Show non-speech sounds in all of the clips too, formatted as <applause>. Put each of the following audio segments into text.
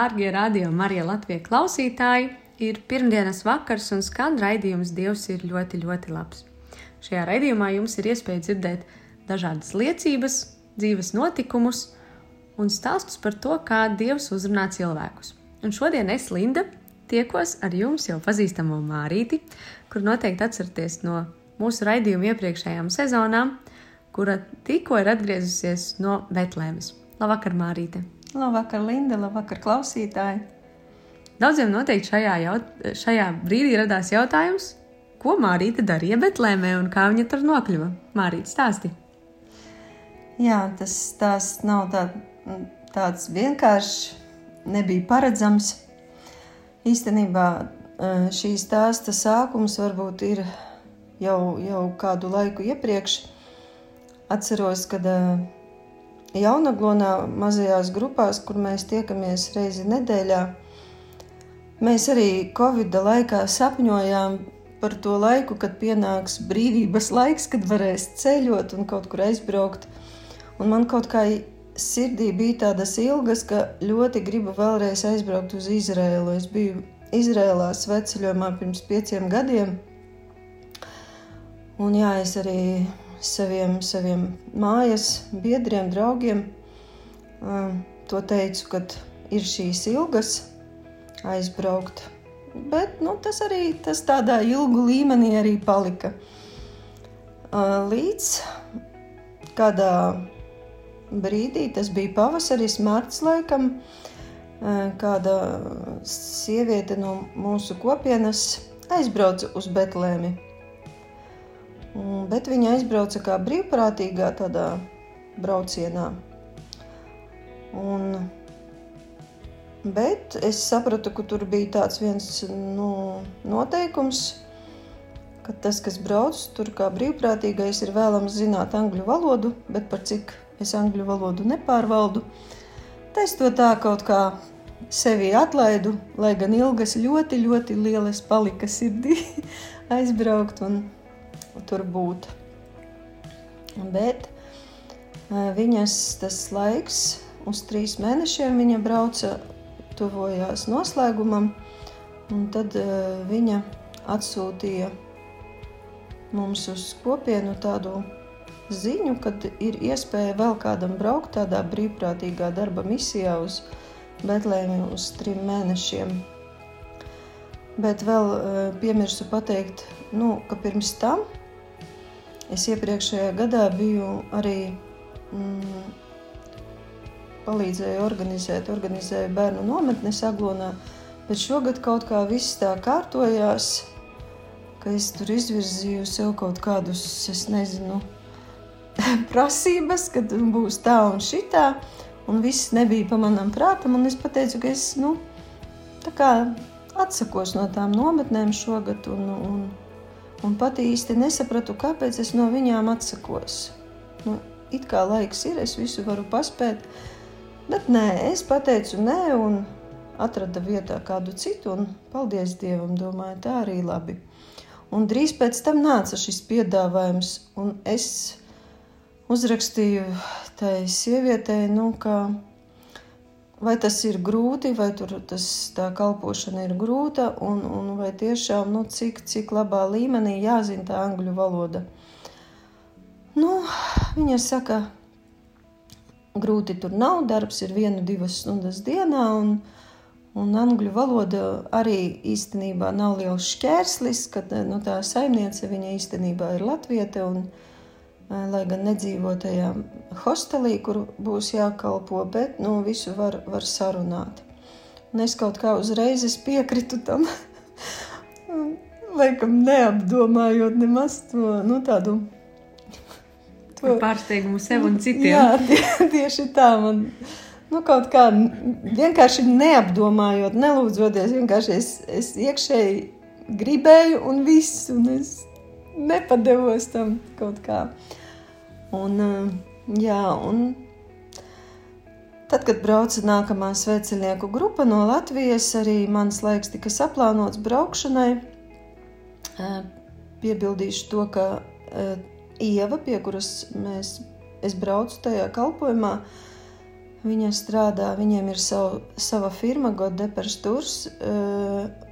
Dārgie radio Marija Latvijas klausītāji! Ir pirmdienas vakars un skan raidījums Dievs ir ļoti, ļoti labs. Šajā raidījumā jums ir iespēja dzirdēt dažādas liecības, dzīves notikumus un stāstus par to, kā Dievs uzrunā cilvēkus. Un šodien es, Linda, tiekos ar jums jau pazīstamo Mārīti, kur noteikti atceraties no mūsu raidījuma iepriekšējām sezonām, kura tikko ir atgriezusies no Betlēmes. Labvakar, Mārīte! Labvakar, Linda, labvakar, klausītāji! Daudziem noteikti šajā, jaut, šajā brīdī radās jautājums, ko Mārīte darīja Betlēmē un kā viņa tur nokļuva. Mārīte stāsti. Jā, tas stāsts nav tā, tāds vienkāršs, nebija paredzams. Īstenībā eh, šī stāsta sākums varbūt ir jau, jau kādu laiku iepriekš. Atceros, kad uh, Jaunaglonā mazajās grupās, kur mēs tiekamies reizi nedēļā, mēs arī Covid laikā sapņojām par to laiku, kad pienāks brīvības laiks, kad varēs ceļot un kaut kur aizbraukt. Un man kaut kā sirdī bija tādas ilgas, ka ļoti gribu vēlreiz aizbraukt uz Izrēlu. Es biju Izrēlā sveceļojumā pirms pieciem gadiem. Un jā, es arī saviem, saviem mājas biedriem, draugiem. To teicu, kad ir šīs ilgas aizbraukt. Bet nu, tas arī tas tādā ilgu līmenī arī palika. Līdz kādā brīdī, tas bija pavasaris, mārts laikam, kāda sieviete no mūsu kopienas aizbrauca uz Betlēmi. Bet viņa aizbrauca kā brīvprātīgā tādā braucienā. Un, bet es sapratu, ka tur bija tāds viens nu, noteikums, ka tas, kas brauc tur kā brīvprātīgais, ir vēlams zināt angļu valodu, bet par cik es angļu valodu nepārvaldu. Tā es to tā kaut kā sevi atlaidu, lai gan ilgas ļoti, ļoti lielas palika sirdī <laughs> aizbraukt un tur būt. Bet viņas tas laiks, uz trīs mēnešiem viņa brauca, tuvojās noslēgumam, un tad viņa atsūtīja mums uz kopienu tādu ziņu, kad ir iespēja vēl kādam braukt tādā brīvprātīgā darba misijā uz Betlēmi uz trim mēnešiem. Bet vēl piemirsu pateikt, nu, ka pirms tam Es iepriekšējā gadā biju arī mm, palīdzēju organizēt, organizēju bērnu nometni Aglonā, bet šogad kaut kā viss tā kārtojās, ka es tur izvirzīju sev kaut kādus, es nezinu, <laughs> prasības, kad būs tā un šitā, un viss nebija pa manam prātam, un es pateicu, ka es, nu, tā kā atsakos no tām nometnēm šogad, un, un un pat īsti nesapratu, kāpēc es no viņām atsakos. Nu, it kā laiks ir, es visu varu paspēt, bet nē, es pateicu nē un atrada vietā kādu citu, un paldies Dievam, domāju, tā arī labi. Un drīz pēc tam nāca šis piedāvājums, un es uzrakstīju tai sievietei, nu, ka vai tas ir grūti, vai tas, tā kalpošana ir grūta, un, un vai tiešām nu, cik, cik labā līmenī jāzina tā angļu valoda. Nu, viņa saka, grūti tur nav, darbs ir viena, divas stundas dienā, un, un angļu valoda arī īstenībā nav liels šķērslis, kad nu, tā saimniece viņa īstenībā ir latvieta, un, lai gan nedzīvo tajā hostelī, kur būs jākalpo, bet nu, visu var, var sarunāt. Un es kaut kā uzreiz piekritu tam, <laughs> laikam neapdomājot nemaz to nu, tādu. To pārsteigumu sev un citiem. Jā, tie, tieši tā man nu, kaut kā vienkārši neapdomājot, nelūdzoties, vienkārši es, es iekšēji gribēju un viss, un es nepadevos tam kaut kā. Un, jā, un tad, kad brauca nākamā sveceļnieku grupa no Latvijas, arī mans laiks tika saplānots braukšanai. Piebildīšu to, ka Ieva, pie kuras mēs, es braucu tajā kalpojumā, viņa strādā, viņiem ir savu, sava firma, Godepers Tours.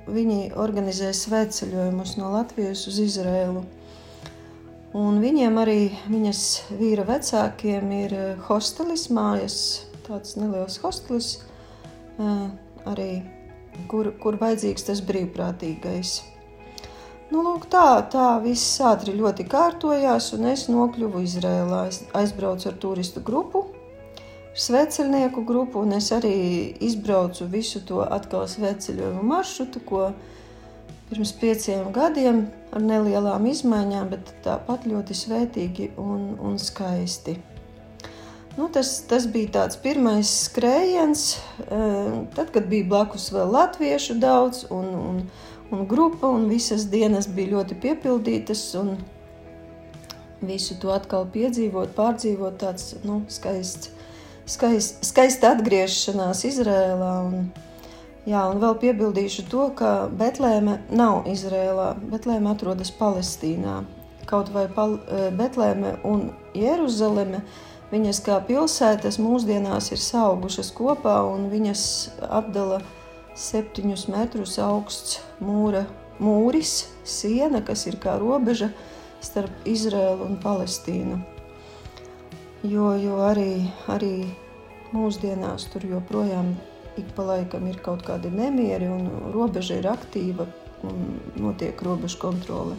Viņi organizē svētceļojumus no Latvijas uz Izraēlu. Un viņiem arī viņas vīra vecākiem ir hostelis mājas, tāds neliels hostelis, arī kur, kur vajadzīgs tas brīvprātīgais. Nu, lūk, tā, tā viss ātri ļoti kārtojās, un es nokļuvu Izrēlā. Es aizbraucu ar turistu grupu, sveceļnieku grupu, un es arī izbraucu visu to atkal sveceļojumu maršrutu, ko pirms pieciem gadiem ar nelielām izmaiņām, bet tāpat ļoti svētīgi un, un skaisti. Nu, tas, tas bija tāds pirmais skrējiens, tad, kad bija blakus vēl latviešu daudz, un, un, un grupa, un visas dienas bija ļoti piepildītas. Visu to atkal piedzīvot, pārdzīvot, tāds nu, skaists, skaists, skaista atgriešanās Izrēlā. Un, jā, un vēl piebildīšu to, ka Betlēme nav Izrēlā, Betlēme atrodas Palestīnā. Kaut vai Pal eh, Betlēme un Jeruzaleme, viņas kā pilsētas mūsdienās ir saugušas kopā un viņas apdala septiņus metrus augsts mūra, mūris, siena, kas ir kā robeža starp Izraēlu un Palestīnu. Jo, jo arī, arī mūsdienās tur joprojām ik pa laikam ir kaut kādi nemieri, un robeža ir aktīva un notiek robežu kontrole.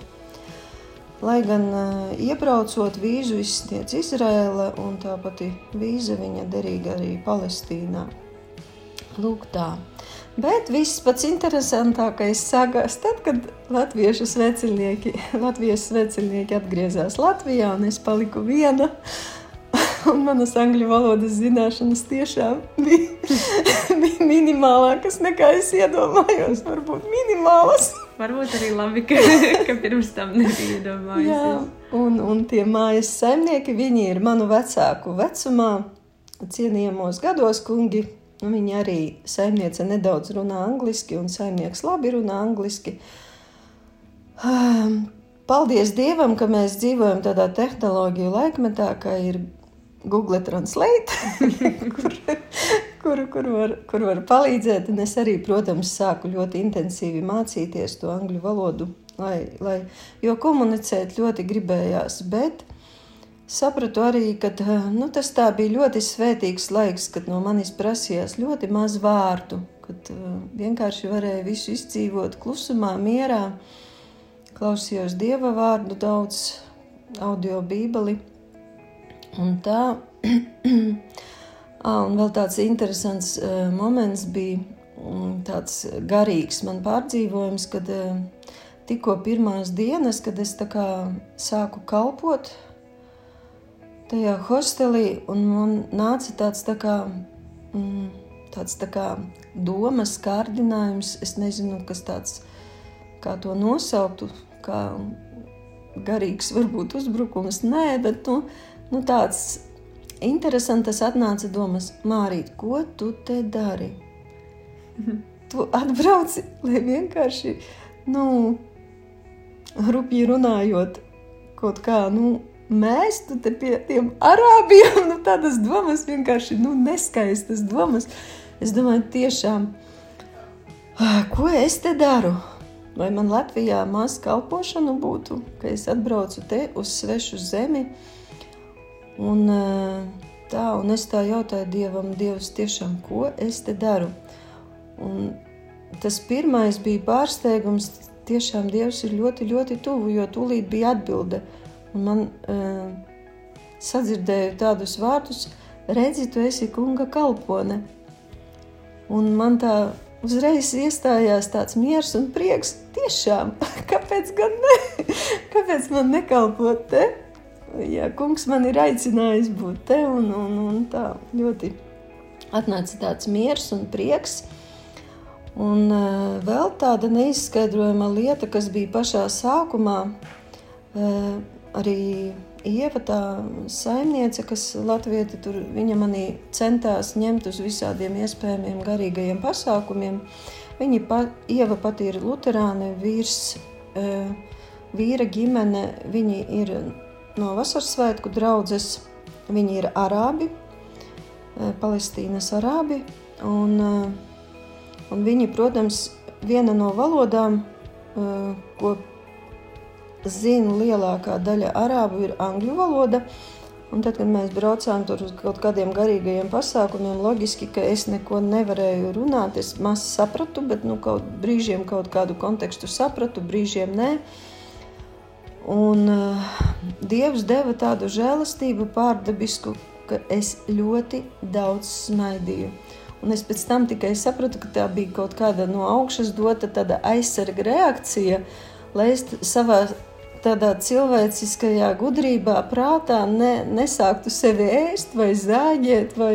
Lai gan uh, iebraucot vīzu izsniedz Izraela, un tā pati vīza viņa derīga arī Palestīnā. Lūk tā. Bet viss pats interesantākais sākās tad, kad latviešu sveceļnieki, <laughs> latviešu sveceļnieki atgriezās Latvijā, un es paliku viena. Un <laughs> manas angļu valodas zināšanas tiešām bija, <laughs> bija minimālākas nekā es iedomājos. Varbūt minimālas. <laughs> Varbūt arī labi, ka, ka pirms tam nebija iedomājies. Jā, un, un tie mājas saimnieki, viņi ir manu vecāku vecumā, cienījamos gados kungi, viņa arī saimniece nedaudz runā angliski, un saimnieks labi runā angliski. Paldies Dievam, ka mēs dzīvojam tādā tehnoloģiju laikmetā, kā ir Google Translate, <laughs> kur, kur, kur, var, kur var palīdzēt. Un es arī, protams, sāku ļoti intensīvi mācīties to angļu valodu, lai, lai, jo komunicēt ļoti gribējās. Bet sapratu arī, ka nu, tas bija ļoti svētīgs laiks, kad no manis prasījās ļoti maz vārdu, kad uh, vienkārši varēju visu izdzīvot klusumā, mierā. Klausījos dieva vārdu daudz, audio bībeli. Un tā, <clears throat> ah, un vēl tāds interesants uh, moments bija um, tāds garīgs man pārdzīvojums, kad uh, tikko pirmās dienas, kad es tā kā sāku kalpot, tajā hostelī, un man nāca tāds tā kā, mm, tāds tā kā domas kārdinājums. Es nezinu, kas tāds, kā to nosauktu, kā garīgs varbūt uzbrukums. Nē, bet nu, nu tāds interesants atnāca domas, Mārīt, ko tu te dari? tu atbrauci, lai vienkārši, nu, rupji runājot, kaut kā, nu, mēs tu te pie tiem arābiem, nu tādas domas vienkārši, nu, neskaistas domas. Es domāju, tiešām, ko es te daru? Vai man Latvijā maz kalpošanu būtu, ka es atbraucu te uz svešu zemi? Un tā, un es tā jautāju Dievam, Dievs, tiešām, ko es te daru? Un tas pirmais bija pārsteigums, tiešām Dievs ir ļoti, ļoti tuvu, jo tūlīt bija atbilde – Un man uh, sadzirdēju tādus vārdus, redzi, tu esi kunga kalpone. Un man tā uzreiz iestājās tāds miers un prieks. Tiešām, <laughs> kāpēc gan ne? Kāpēc man nekalpot te? Ja kungs man ir aicinājis būt te un, un, un tā ļoti atnāca tāds miers un prieks. Un uh, vēl tāda neizskaidrojama lieta, kas bija pašā sākumā, uh, arī Ieva, tā saimniece, kas Latvijā tur viņa manī centās ņemt uz visādiem iespējamiem garīgajiem pasākumiem. Viņa pa, Ieva pati ir luterāne, vīrs, uh, vīra ģimene, viņi ir no vasaras svētku draudzes, viņi ir arābi, Eh, Palestīnas arābi. Un, eh, un viņi, protams, viena no valodām, eh, ko zina lielākā daļa arābu, ir angļu valoda. Un tad, kad mēs braucām tur uz kaut kādiem garīgajiem pasākumiem, loģiski, ka es neko nevarēju runāt. Es maz sapratu, bet nu, kaut brīžiem kaut kādu kontekstu sapratu, brīžiem nē. Un uh, Dievs deva tādu žēlastību, pārdabisku, ka es ļoti daudz smaidīju. Un es pēc tam tikai sapratu, ka tā bija kaut kāda no augšas dota aizsarga reakcija, lai es savā tādā cilvēciskajā gudrībā, prātā ne, nesāktu sevi ēst vai zāģēt. Vai,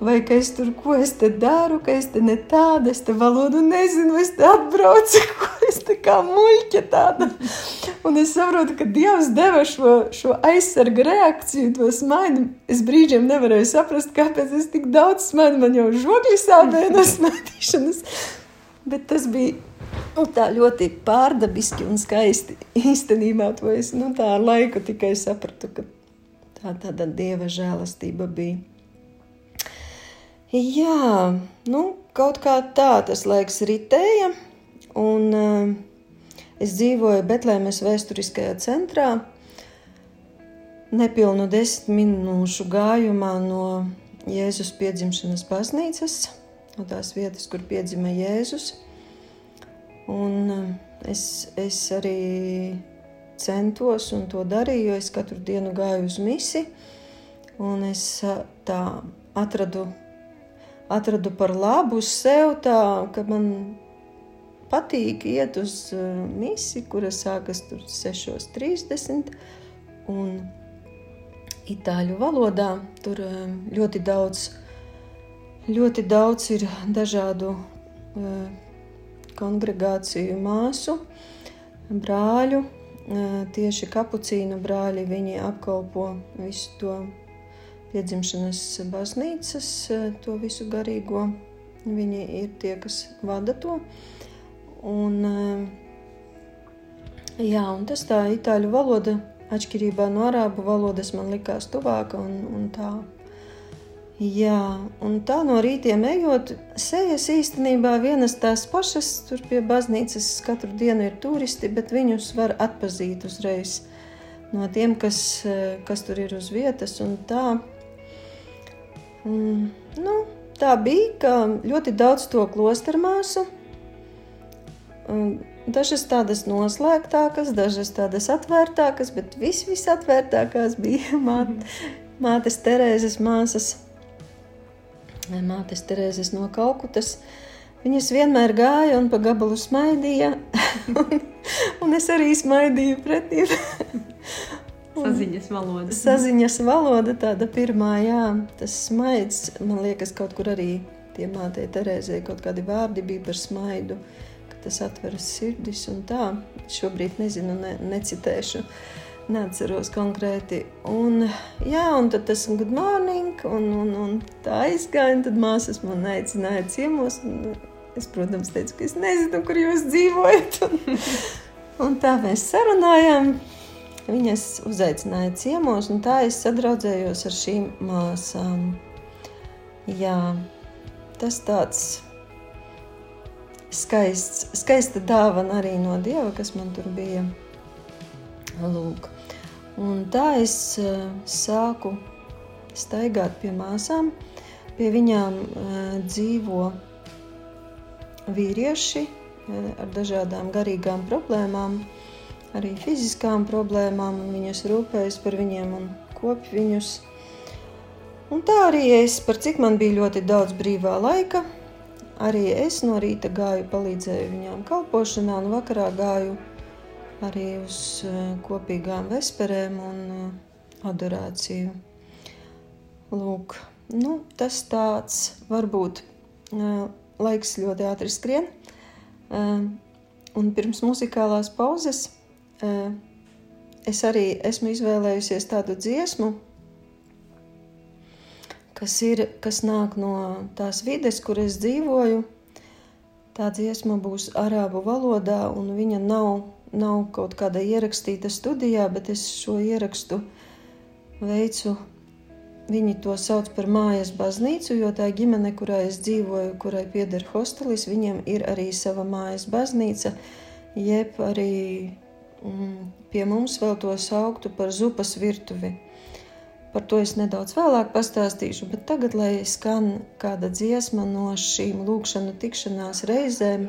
vai ka es tur ko es te daru, ka es te ne tāda, es te valodu nezinu, es te atbraucu, <laughs> ko es te kā muļķa tāda. Un es saprotu, ka Dievs deva šo, šo aizsarga reakciju, to smaidu. Es brīžiem nevarēju saprast, kāpēc es tik daudz smaidu, man jau žogļi sāpēja no smaidīšanas. Bet tas bija nu, tā ļoti pārdabiski un skaisti. Īstenībā to es nu, tā ar laiku tikai sapratu, ka tā tāda Dieva žēlastība bija. Jā, nu, kaut kā tā tas laiks ritēja. Un, uh, es dzīvoju Betlēmes vēsturiskajā centrā. Nepilnu desmit minūšu gājumā no Jēzus piedzimšanas baznīcas, no tās vietas, kur piedzima Jēzus. Un uh, es, es arī centos un to darīju, jo es katru dienu gāju uz misi. Un es uh, tā atradu atradu par labu sev, tā, ka man patīk iet uz uh, misiju, kura sākas 6.30. Un itāļu valodā tur uh, ļoti daudz, ļoti daudz ir dažādu uh, kongregāciju māsu, brāļu. Tieši kapucīnu brāļi viņi apkalpo visu to piedzimšanas baznīcas, eh, to visu garīgo. Viņi ir tie, kas vada to. Un, eh, jā, un tas tā itāļu valoda, atšķirībā no arābu valodas, man likās tuvāka un, un tā. Jā, un tā no rītiem ejot, sejas īstenībā vienas tās pašas, tur pie baznīcas katru dienu ir turisti, bet viņus var atpazīt uzreiz no tiem, kas, eh, kas tur ir uz vietas. Un tā Mm, nu, tā bija, ka ļoti daudz to klosteru māsu. Dažas tādas noslēgtākas, dažas tādas atvērtākas, bet vis, visatvērtākās bija <laughs> māte, mātes Terēzes māsas, mātes Terēzes no Kalkutas. Viņas vienmēr gāja un pa gabalu smaidīja, <laughs> un, un es arī smaidīju pretī. <laughs> Saziņas valoda. Saziņas valoda tāda pirmā, jā, tas smaids, man liekas, kaut kur arī tie mātei Terēzē kaut kādi vārdi bija par smaidu, ka tas atveras sirdis un tā. Šobrīd nezinu, ne, necitēšu, neatceros konkrēti. Un, jā, un tad tas good morning, un, un, un tā aizgāja, un tad māsas man aicināja ciemos, un es, protams, teicu, ka es nezinu, kur jūs dzīvojat. Un, un tā mēs sarunājām, Viņas uzaicināja ciemos, un tā es sadraudzējos ar šīm māsām. Jā, tas tāds skaists, skaista dāvana arī no Dieva, kas man tur bija. Lūk. Un tā es uh, sāku staigāt pie māsām. Pie viņām uh, dzīvo vīrieši uh, ar dažādām garīgām problēmām. Arī fiziskām problēmām, un viņas rūpējas par viņiem un kopj viņus. Un tā arī es, par cik man bija ļoti daudz brīvā laika, arī es no rīta gāju, palīdzēju viņām kalpošanā, un vakarā gāju arī uz eh, kopīgām vesperēm un eh, adorāciju. Lūk, nu, tas tāds varbūt laiks ļoti ātri skrien. Un pirms muzikālās pauzes es arī esmu izvēlējusies tādu dziesmu, kas, ir, kas nāk no tās vides, kur es dzīvoju. Tā dziesma būs arābu valodā, un viņa nav, nav kaut kāda ierakstīta studijā, bet es šo ierakstu veicu Viņi to sauc par mājas baznīcu, jo tā ģimene, kurā es dzīvoju, kurai pieder hostelis, viņiem ir arī sava mājas baznīca, jeb arī Mm, pie mums vēl to sauktu par zupas virtuvi. Par to es nedaudz vēlāk pastāstīšu, bet tagad, lai skan kāda dziesma no šīm lūkšanu tikšanās reizēm,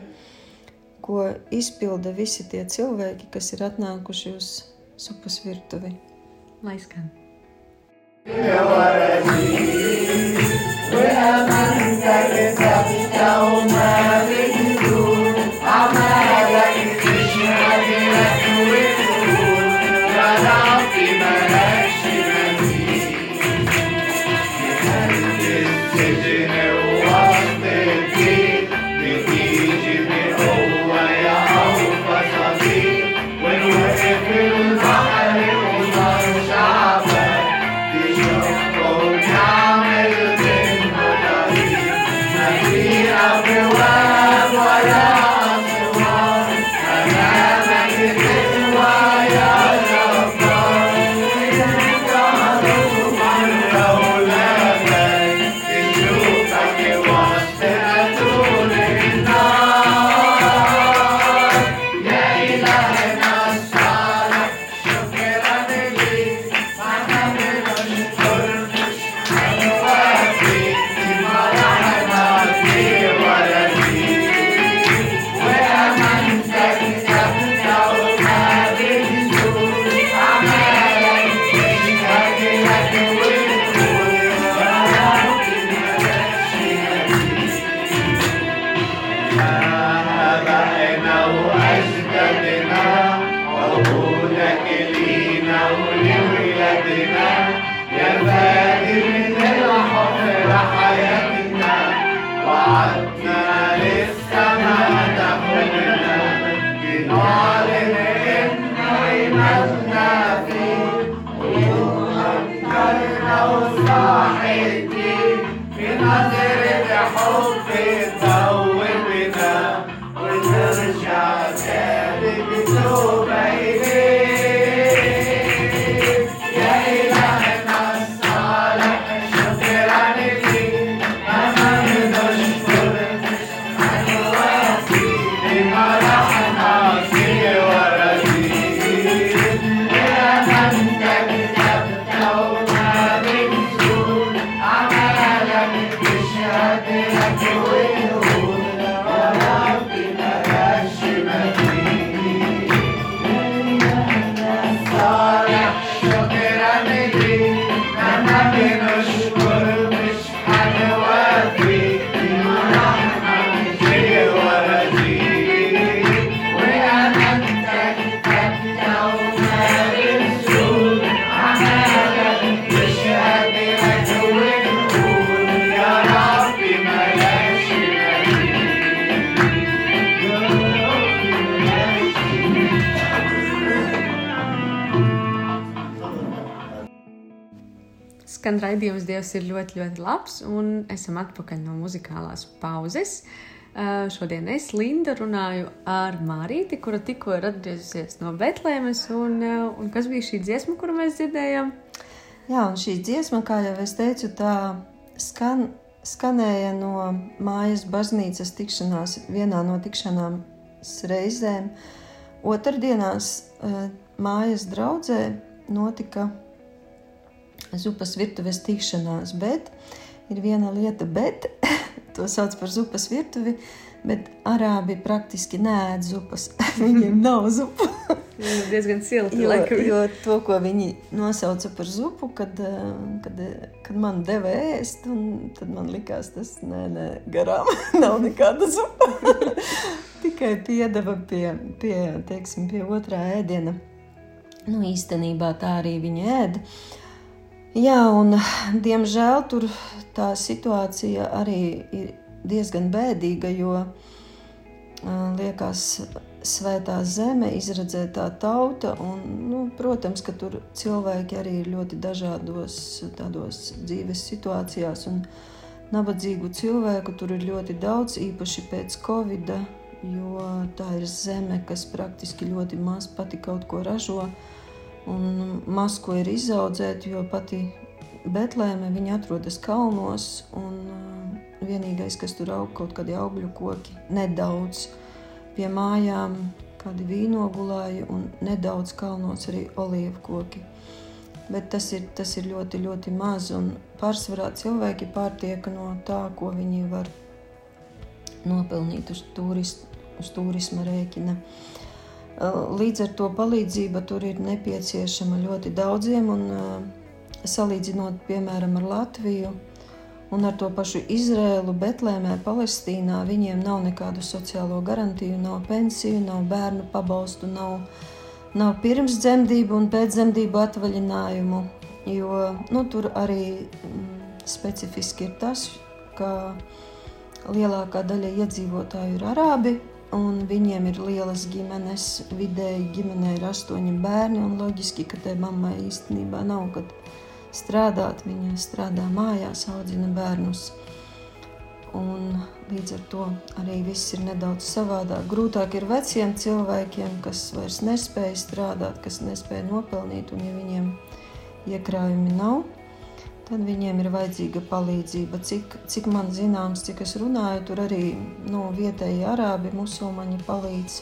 ko izpilda visi tie cilvēki, kas ir atnākuši uz zupas virtuvi. Lai skan! Amara, Krishna, Skan raidījums Dievs ir ļoti, ļoti labs, un esam atpakaļ no muzikālās pauzes. Uh, šodien es, Linda, runāju ar Mārīti, kura tikko ir atgriezusies no Betlēmes, un, uh, un kas bija šī dziesma, kuru mēs dzirdējām? Jā, un šī dziesma, kā jau es teicu, tā skan, skanēja no mājas baznīcas tikšanās, vienā no tikšanām reizēm. Otradienās eh, mājas draudzē notika zupas virtuves tikšanās, bet ir viena lieta, bet <laughs> to sauc par zupas virtuvi, bet arābi praktiski nēd zupas. <laughs> Viņiem <laughs> nav zupu. Jā, diezgan silti. Jo, jo to, ko viņi nosauca par zupu, kad, eh, kad, kad man deva ēst, un tad man likās, tas nē, nē, garām nav nekāda zupa. Tikai piedeva pie, pie, teiksim, pie otrā ēdiena. Nu, īstenībā tā arī viņa ēda. Jā, un diemžēl tur tā situācija arī ir diezgan bēdīga, jo liekas, svētā zeme, izredzētā tauta. Un, nu, protams, ka tur cilvēki arī ir ļoti dažādos tādos dzīves situācijās. Un nabadzīgu cilvēku tur ir ļoti daudz, īpaši pēc Covid, jo tā ir zeme, kas praktiski ļoti maz pati kaut ko ražo un maz ko ir izaudzēt, jo pati Betlēme viņa atrodas kalnos, un uh, vienīgais, kas tur aug, kaut kādi augļu koki, nedaudz pie mājām, kādi vīnogulāji un nedaudz kalnos arī olīvu koki. Bet tas ir, tas ir ļoti, ļoti maz, un pārsvarā cilvēki pārtiek no tā, ko viņi var nopelnīt uz, turist, uz turisma rēķina. Uh, Līdz ar to palīdzība tur ir nepieciešama ļoti daudziem, un salīdzinot, piemēram, ar Latviju un ar to pašu Izrēlu, Betlēmē, Palestīnā, viņiem nav nekādu sociālo garantiju, nav pensiju, nav bērnu pabalstu, nav, nav pirmsdzemdību un pēcdzemdību atvaļinājumu, jo nu, tur arī mm, specifiski ir tas, ka lielākā daļa iedzīvotāju ir arābi, un viņiem ir lielas ģimenes. Vidēji ģimenē ir astoņi bērni, un loģiski, ka tai mammai īstenībā nav kad strādāt. Viņa strādā mājās, audzina bērnus. Un līdz ar to arī viss ir nedaudz savādāk. Grūtāk ir veciem cilvēkiem, kas vairs nespēja strādāt, kas nespēja nopelnīt, un ja viņiem iekrājumi nav, tad viņiem ir vajadzīga palīdzība. Cik, cik man zināms, cik es runāju, tur arī nu, vietējie arābi, musulmaņi palīdz,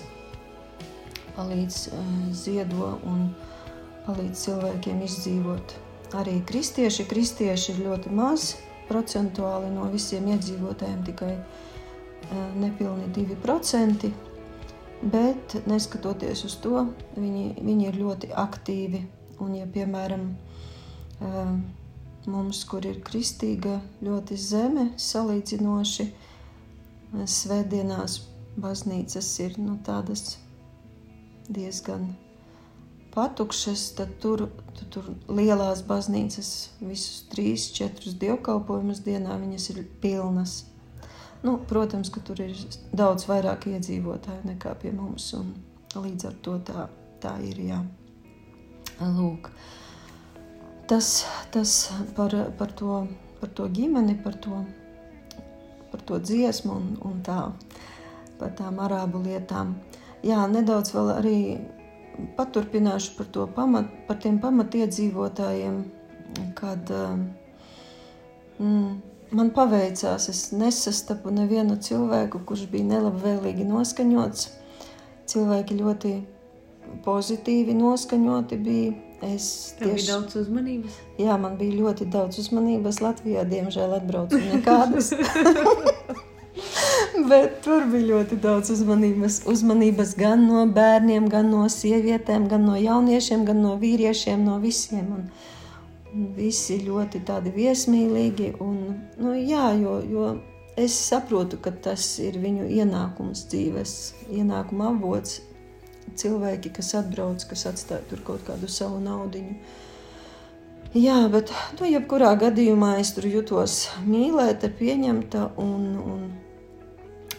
palīdz uh, ziedo un palīdz cilvēkiem izdzīvot. Arī kristieši, kristieši ir ļoti maz procentuāli no visiem iedzīvotājiem, tikai uh, nepilni 2%. Bet neskatoties uz to, viņi, viņi ir ļoti aktīvi. Un, ja, piemēram, uh, mums, kur ir kristīga ļoti zeme, salīdzinoši svētdienās baznīcas ir nu, tādas diezgan patukšas, tad tur, tur, tur lielās baznīcas visus trīs, četrus dievkalpojumus dienā viņas ir pilnas. Nu, protams, ka tur ir daudz vairāk iedzīvotāju nekā pie mums, un līdz ar to tā, tā ir. Jā. Lūk, uh, tas, tas par, par, to, par to ģimeni, par to, par to dziesmu un, un tā, par tām arābu lietām. Jā, nedaudz vēl arī paturpināšu par, pamat, par tiem pamatiedzīvotājiem, kad mm, man paveicās, es nesastapu nevienu cilvēku, kurš bija nelabvēlīgi noskaņots. Cilvēki ļoti pozitīvi noskaņoti bija Es tieši... bija daudz uzmanības. Jā, man bija ļoti daudz uzmanības. Latvijā, diemžēl, atbraucu nekādas. <laughs> Bet tur bija ļoti daudz uzmanības. Uzmanības gan no bērniem, gan no sievietēm, gan no jauniešiem, gan no vīriešiem, no visiem. Un, un visi ļoti tādi viesmīlīgi. Un, nu, jā, jo, jo es saprotu, ka tas ir viņu ienākums dzīves, ienākuma avots cilvēki, kas atbrauc, kas atstāja tur kaut kādu savu naudu. Jā, bet nu, jebkurā gadījumā es tur jutos mīlēta, pieņemta un, un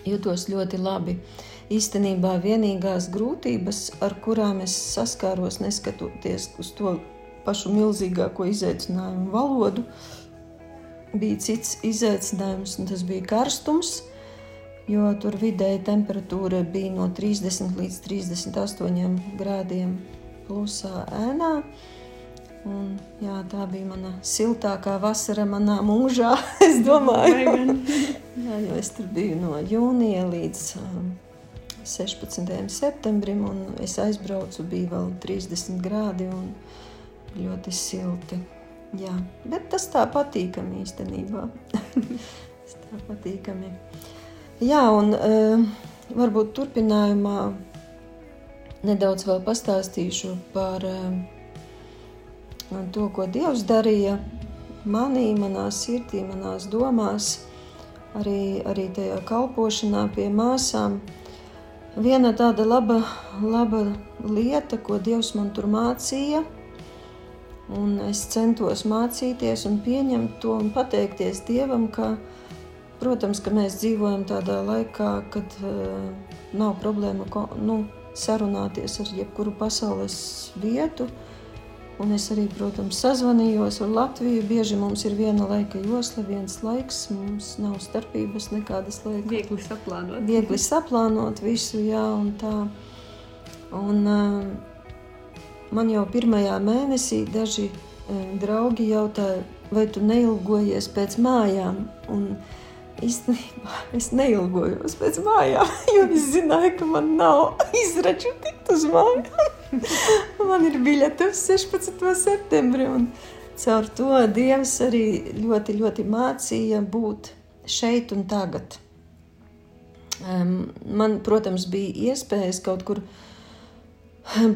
jutos ļoti labi. Īstenībā vienīgās grūtības, ar kurām es saskāros, neskatoties uz to pašu milzīgāko izaicinājumu valodu, bija cits izaicinājums, un tas bija karstums jo tur vidēji temperatūra bija no 30 līdz 38 grādiem plusā ēnā. Un, jā, tā bija mana siltākā vasara manā mūžā. <laughs> Es domāju, <laughs> jā, jo es tur biju no jūnija līdz um, 16. septembrim, un es aizbraucu, bija vēl 30 grādi un ļoti silti. Jā, bet tas tā patīkami īstenībā. <laughs> tas tā patīkami. Jā, un uh, varbūt turpinājumā nedaudz vēl pastāstīšu par uh, to, ko Dievs darīja manī, manā sirdī, manās domās, arī, arī tajā kalpošanā pie māsām. Viena tāda laba, laba lieta, ko Dievs man tur mācīja, Un es centos mācīties un pieņemt to un pateikties Dievam, ka, protams, ka mēs dzīvojam tādā laikā, kad uh, nav problēma ko, nu, sarunāties ar jebkuru pasaules vietu. Un es arī, protams, sazvanījos ar Latviju. Bieži mums ir viena laika josla, viens laiks, mums nav starpības nekādas laika. Viegli saplānot. Viegli saplānot visu, jā, un tā. Un, uh, man jau pirmajā mēnesī daži uh, draugi jautāja, vai tu neilgojies pēc mājām? Un īstenībā es neilgojos pēc mājām, <laughs> jo es zināju, ka man nav <laughs> izraču tikt uz mājām. <laughs> Man ir biļete uz 16. septembri, un caur to Dievs arī ļoti, ļoti mācīja būt šeit un tagad. Man, protams, bija iespējas kaut kur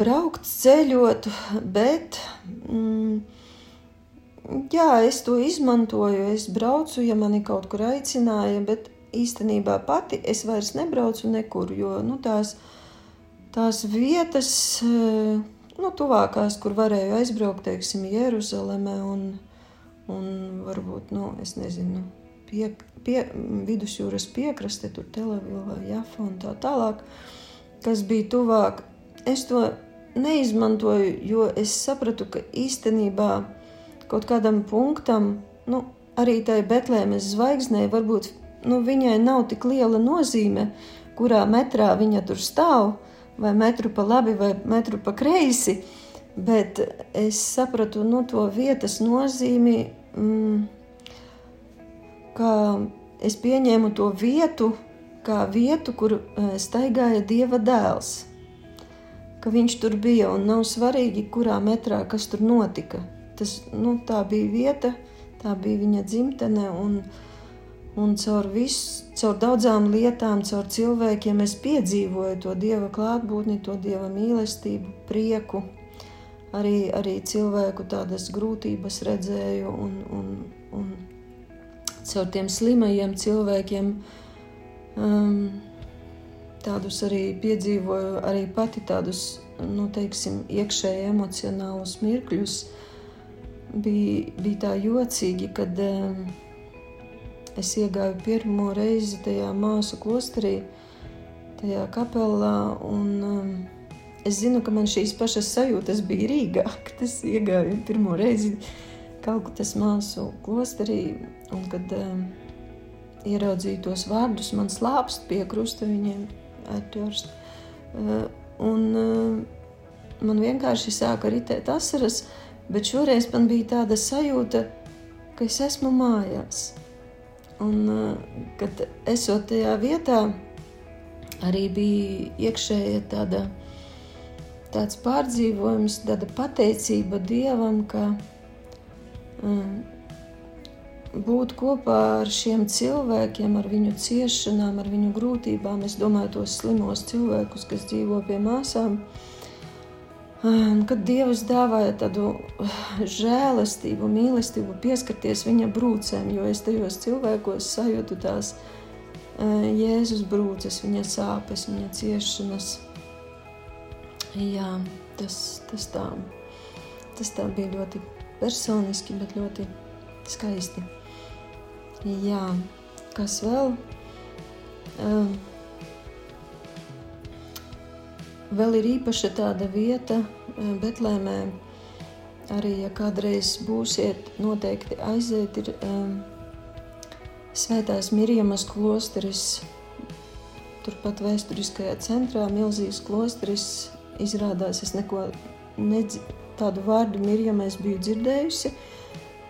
braukt, ceļot, bet mm, jā, es to izmantoju. Es braucu, ja mani kaut kur aicināja, bet īstenībā pati es vairs nebraucu nekur, jo nu, tās tās vietas, eh, nu, tuvākās, kur varēju aizbraukt, teiksim, Jeruzalemē un, un varbūt, nu, es nezinu, pie, pie, vidusjūras piekraste, tur Telavila, Jafa un tā tālāk, kas bija tuvāk. Es to neizmantoju, jo es sapratu, ka īstenībā kaut kādam punktam, nu, arī tai Betlēmes zvaigznei varbūt nu, viņai nav tik liela nozīme, kurā metrā viņa tur stāv, vai metru pa labi, vai metru pa kreisi, bet es sapratu nu, to vietas nozīmi, mm, kā es pieņēmu to vietu, kā vietu, kur eh, staigāja Dieva dēls. Ka viņš tur bija un nav svarīgi, kurā metrā kas tur notika. Tas, nu, tā bija vieta, tā bija viņa dzimtene. Un, Un caur, visu, caur daudzām lietām, caur cilvēkiem es piedzīvoju to dieva klātbūtni, to dieva mīlestību, prieku. Arī, arī cilvēku tādas grūtības redzēju, un, un, un caur tiem slimajiem cilvēkiem um, tādus arī piedzīvoju, arī pati tādus, nu, teiksim, iekšēji emocionālus mirkļus. Bija, bija tā jocīgi, kad um, es iegāju pirmo reizi tajā māsu klosterī, tajā kapelā. Un, um, es zinu, ka man šīs pašas sajūtas bija Rīgā, kad <laughs> es iegāju pirmo reizi Kalkutas māsu klosterī. Un, kad um, ieraudzīju tos vārdus, man slāpst pie krusta viņiem atjorst. Uh, un uh, man vienkārši sāka ritēt asaras, bet šoreiz man bija tāda sajūta, ka es esmu mājās Un, eh, kad esot tajā vietā, arī bija iekšēja tāda, tāds pārdzīvojums, tāda pateicība Dievam, ka um, būt kopā ar šiem cilvēkiem, ar viņu ciešanām, ar viņu grūtībām. Es domāju, tos slimos cilvēkus, kas dzīvo pie māsām, uh, kad Dievs dāvāja tādu uh, žēlastību, mīlestību, pieskarties viņa brūcēm, jo es tajos cilvēkos sajūtu tās uh, Jēzus brūces, viņa sāpes, viņa ciešanas. Jā, tas, tas, tā, tas tā bija ļoti personiski, bet ļoti skaisti. Jā, kas vēl? Um, Vēl ir īpaša tāda vieta eh, Betlēmē. Arī, ja kādreiz būsiet, noteikti aiziet, ir um, Svētās Mirjamas klosteris. Turpat vēsturiskajā centrā milzīgs klosteris izrādās, es neko nedz, tādu vārdu Mirjamais biju dzirdējusi.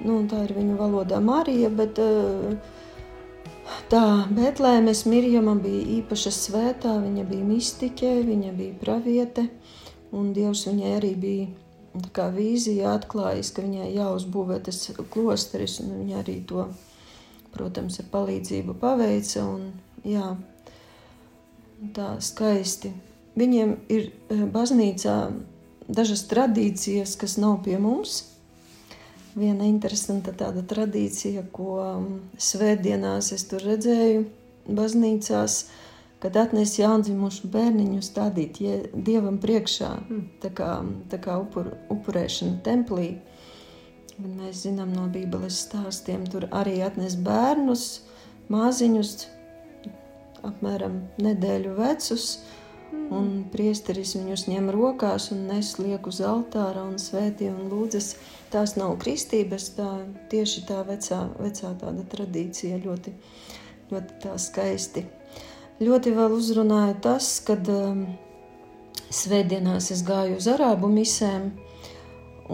Nu, tā ir viņu valodā Marija, bet uh, Tā Betlēmes Mirjama bija īpaša svētā, viņa bija mistiķe, viņa bija praviete, un Dievs viņai arī bija kā vīzija atklājis, ka viņai jāuzbūvē tas klosteris, un viņa arī to, protams, ar palīdzību paveica, un jā, tā skaisti. Viņiem ir eh, baznīcā dažas tradīcijas, kas nav pie mums, viena interesanta tāda tradīcija, ko mm, svētdienās es tur redzēju baznīcās, kad atnes jaundzimušu bērniņu stādīt dievam priekšā, mm. tā kā, tā kā upur, upurēšana templī. Bet mēs zinām no Bībeles stāstiem, tur arī atnes bērnus, māziņus, apmēram nedēļu vecus. Un priesteris viņus ņem rokās un nes liek uz altāra un svētī un lūdzas. Tās nav kristības, tā tieši tā vecā, vecā tāda tradīcija ļoti, ļoti tā skaisti. Ļoti vēl uzrunāja tas, kad um, svētdienās es gāju uz arābu misēm,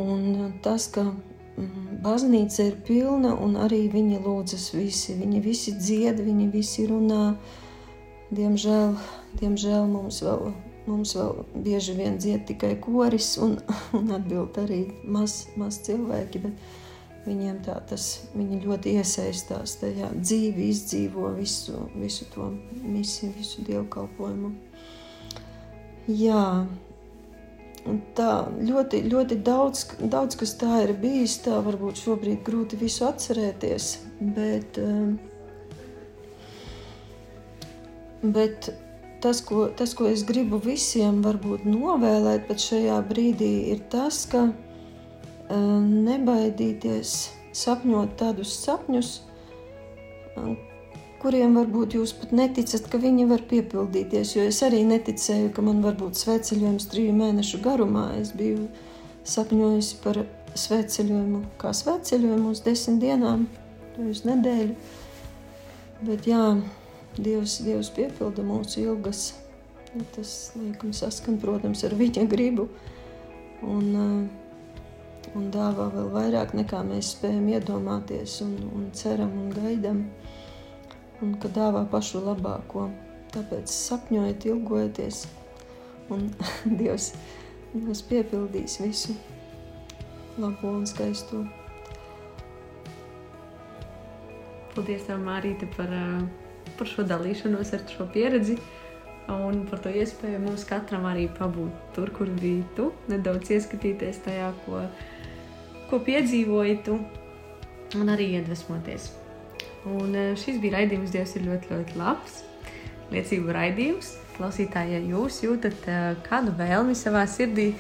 un tas, ka mm, baznīca ir pilna un arī viņi lūdzas visi, viņi visi dzied, viņi visi runā. Diemžēl Diemžēl mums vēl, mums vēl bieži vien dzied tikai koris un, un atbild arī maz, maz cilvēki, bet viņiem tā tas, viņi ļoti iesaistās tajā dzīvi, izdzīvo visu, visu to misiju, visu dievkalpojumu. Jā, un tā ļoti, ļoti daudz, daudz, kas tā ir bijis, tā varbūt šobrīd grūti visu atcerēties, bet, bet tas, ko, tas, ko es gribu visiem varbūt novēlēt pat šajā brīdī, ir tas, ka uh, nebaidīties sapņot tādus sapņus, uh, kuriem varbūt jūs pat neticat, ka viņi var piepildīties. Jo es arī neticēju, ka man var būt svētceļojums triju mēnešu garumā. Es biju sapņojusi par svētceļojumu, kā svētceļojumu uz desmit dienām, uz nedēļu. Bet jā, Dievs, Dievs piepilda mūsu ilgas. Tas liekam, saskan, protams, ar viņa gribu. Un, eh, un dāvā vēl vairāk nekā mēs spējam iedomāties, un, un ceram un gaidām, un ka dāvā pašu labāko. Tāpēc sapņojiet, ilgojieties, un <laughs> Dievs, Dievs piepildīs visu labo un skaisto. Paldies, Mārīte, par uh, par šo dalīšanos ar šo pieredzi. Un par to iespēju mums katram arī pabūt tur, kur biji tu, nedaudz ieskatīties tajā, ko, ko piedzīvoji tu, un arī iedvesmoties. Un eh, šis bija raidījums, Dievs ir ļoti, ļoti labs. Liecību raidījums. Klausītāji, ja jūs jūtat eh, kādu vēlmi savā sirdī,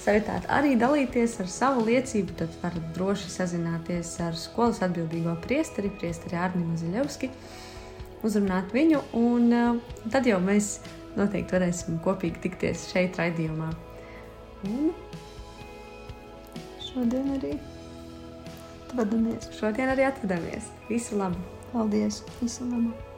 savitāt arī dalīties ar savu liecību, tad varat droši sazināties ar skolas atbildīgo priesteri, priesteri Arnimu Ziļevski uzrunāt viņu, un uh, tad jau mēs noteikti varēsim kopīgi tikties šeit, raidījumā. Un šodien arī atvadamies. Šodien arī atvadamies. Visu labu! Paldies! Visu labu!